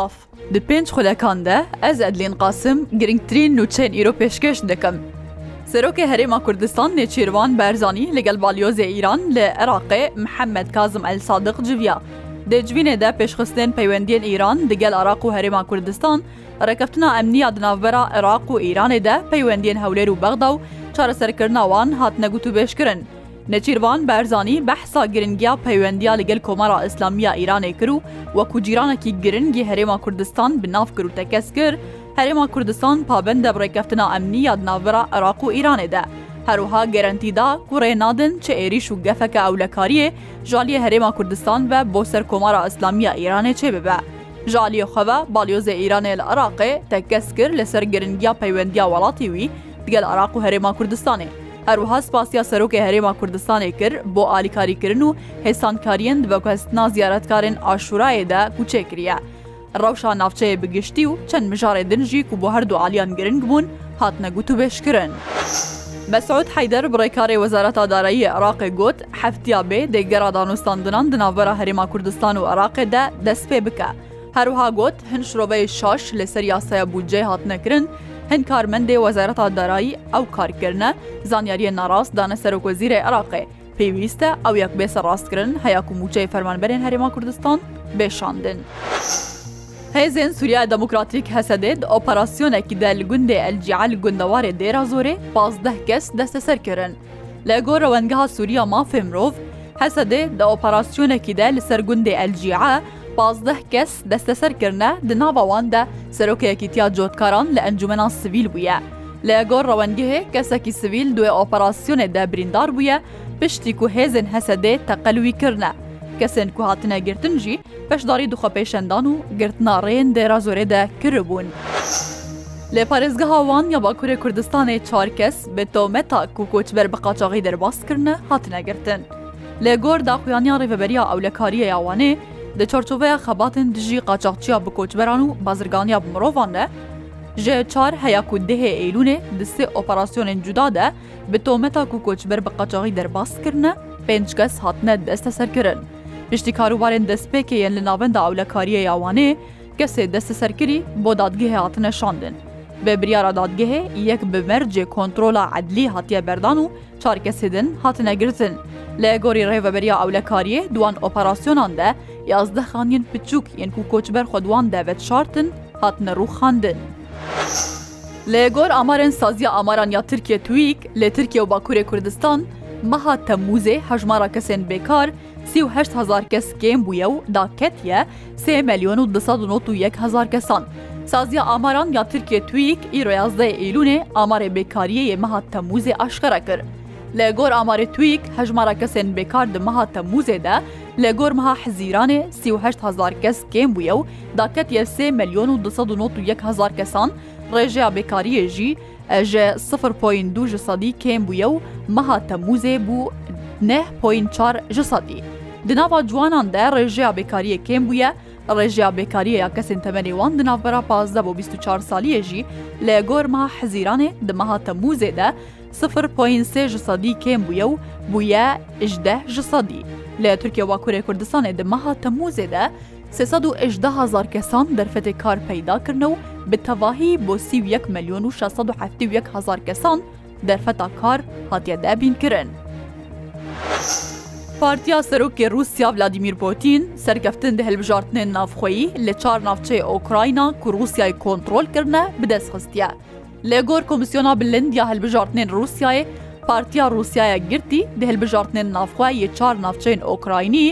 ئەڵاف دی پێنج خولەکان دە ئەز ئەدلین قاسم گرنگترین نوچەین ئیرۆ پێشکەش دەکەم. سەرۆکە هەرێما کوردستان نێچیروان بەرزانی لەگەل بالیۆزە ئیران لە عێراقێ محەممەد کازم ئەل سادق جویا. دەجوینێدا پێشخستێن پەیوەندیان ئیران دەگەل عراق و هەرێما کوردستان ڕێکەفتنا ئەمنیا دناوبەرا عێراق و ئیرانێدا پەیوەندیان هەولێر و بەغدا و چارەسەرکردناوان هات نەگوت و بێشکردن. نەچیروان بەرزانی بەحسا گرنگیا پەیوەندیا لەگەل کۆمەرا ئیسلامیە ئیرانێ کرد و وەکو جیرانەکی گرنگی هەرێما کوردستان بناف کرد و تەکەس کرد هەرێما کوردستان پابندە بڕێکەفتنا ئەمنیە ناوەرا عراق و ئیرانێدا هەروها گەرنتیدا کوڕێ نادن چ عێریش و گەفەکە ئەولەکاریە ژالیە هەرێما کوردستان بە بۆ سەر کۆمارا ئەسلامیە ئیرانێ چێ ببە. ژالیە خەوە بالیۆزە ئیرانێ لە عراقێ تەکەس کرد لەسەر گرنگیا پەیوەندیا وڵاتی وی دگەل عراق و هەرێما کوردستانی. هەروها سپاسیا سەرۆکی هەرێما کوردستانی کرد بۆ ئالیکاریکردن و هێسانکاریەن بەکەستنا زیارەتکارن ئاشورایەدا کوچێکریە. ڕەوشا ناوچەیە بگشتی و چەند مژارێ دنجی و بۆ هەردوو عالیان گرنگ بوون هاتنەگووت و بێشکردن. مەسعود حیدەر بڕێکاری وەزارەتا دارایی عراقی گوت هەفتیا بێ دەیگەرا دانوستاندنان دناوەرە هەرێما کوردستان و عراقێدا دەست پێ بکە. هەروها گوت هەن شرۆبەی شاش لەسەر یاسایە بودجێ هاتنەکردن هەند کارمەندێ وەزارەتا دارایی ئەو کارکردە زانیاریە ناڕاست دانە سەرۆکۆزیرە عراقێ پێویستە ئەو یەک بێسە ڕاستکردن هەیەک و موچەی فەرمانبەرێن هەرێما کوردستان بێشاندن. هێزێن سووریا دموکراتیک هەسەدێت ئۆپەراسسیۆنێکی دە لە گوندێ ئەلجیعل گوندەوارێ دێرا زۆرێ پازدە کەس دەستە سەرکردن. لە گۆرەوەنگەها سووریا مافێ مرۆڤ هەسەدێ دە ئۆپەراسسیۆنێکی دە لە سەر گوندێ ئەلجیعە پازدە کەس دەستەسەرکردە دناوەواندا سەرۆکەیەکی تیا جۆتکاران لە ئەنجومەنان سیویل بووە. لە ئەگۆر ڕەوەنگهێ کەسێکی سیویل دوێ ئۆپەراسسیۆنێدا بریندار بووە پشتی و هێزن هەسەدێ تەقەلووی کردە. کەسێن کو هاتنە گرتنجی پەشداری دوخەپێشەندان و گرتناڕێن دێرازۆرێدا کردبوون. لە پارێزگەهاوان یا باکوورێ کوردستانی چار کەس بە تۆمەتا و کۆچبەر بە قاچاغی دەرباس کردنە هاتنەگرتن. لێ گۆر داخویانیان ڕێڤبەریا ئەو لە کاریە یاوانێ di çorçoveya xebatên dijî qaçaxçiya bi koçberan û bazirganiya bi mirovan de, ji çar heya ku dihê Eylûnê e, di sê operasyonên cuda de bi tometa ku koçber bi qaçaxî derbas kirine, pênc kes hatine desteserkirin. Piştî karûbarên destpêkê yên li navenda ewlekariye yawanê, kesê desteserkirî bo dadgehê hatine şandin. Bi biryara dadgehê yek bi mercê kontrola edlî hatiye berdan û çar kes hêdin hatine girtin. Lê gorî rêveberiya ewlekariyê duan operasyonan de یازدە خانیان پچووک یەنک و کۆچبەر خودوان دەوێت شارتن هاتنە ڕووخاندن. لە گۆر ئامارن سازیە ئاماران یا ترکیە تویک لە ترکیە و باکوورێ کوردستان، meha Temmûzê hejmara kesên bêkar sî hezar kes kêm bûye û daketiye sê milyon û disad û yek hezar kesan. Saziya amaran ya Tirkiye tuyîk îro yazdeyê Îlûnê amarê bêkariyê yê meha Temmûzê aşkara kir. لە گۆر ئاماری تویک هەژمارە کەسێن بێکار دمەها تەموزێدا لە گۆرمها حزیرانێ هزار کەس کێم بووە و داکەت یە سێ ملیۆن و 1970 هزار کەسان ڕێژەیە بێکاریە ژی ji سفر پوین دو ji sadî kêm bûye û meha temûzê bû neh poin çar ji sadî. Di nava ciwanan de rêjeya bêkariyê kêm bûye, rêjeya bêkariye ya kesên temenê wan di navbera pazde bo 24 saliyê jî lê gor meha hezîranê di meha temûzê de 0.3 سەدی کێم بووە و بووە 18 سەدی لە تورکیا واکوورێ کوردستانێ دمەها تەموزێدا 3هزار کەسان دەرفەتی کار پەیداکردن و بتەواهی بۆ 31 ملیۆن و 6 هزار کەسان دەرفەتا کار هاتیە دابینکردن. پارتیا سەرۆکی رووسیا ولادیمیر بۆتین سەرکەفتن دە هەلبژارتنێن نافخۆیی لە چار ناوچەی ئۆکراینە کو رووسیای کۆنتترۆلکردە بدەستخستە. لە گۆر کۆمیسیۆنا بلندیا هەلبژارتنێن رووسایە پارتیا رووسایە گرتی دە هەلبژارتنێن نافخوایە چار نافچەین ئۆکراینی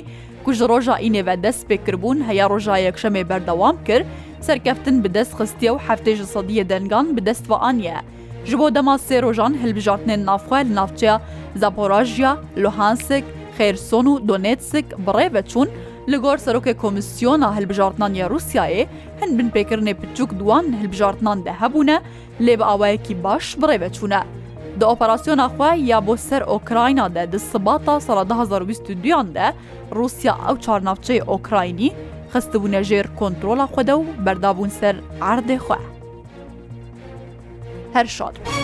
کو ji ڕۆژا ئینێڤ دەست پێکردبوون هەیە ڕۆژا یەکشەمێ بەردەوام کرد سەرکەفتن بەدەست خستیە و هەفتێژ سەدیە دەنگان بەدەستوە ئاە. ji bo dema sê rojan hilbijartinên navxwe li navçeya Zaporajya, Luhansk, Xêrson û Donetsik birêve çûn li gor serokê Komisyona hilbijartinaniya Rusyayê hin bin pêkirinê piçûk duwan hilbijartinan de hebûne lê bi awayekî baş birê veçûne. Di operasyona xwe ya bo ser Okrayna de di sibata sala 2022yan de Rusya ew çarnavçeyê Okraynî xistibûne jêr kontrola xwe de û berdabûn ser erdê xwe. Her şad.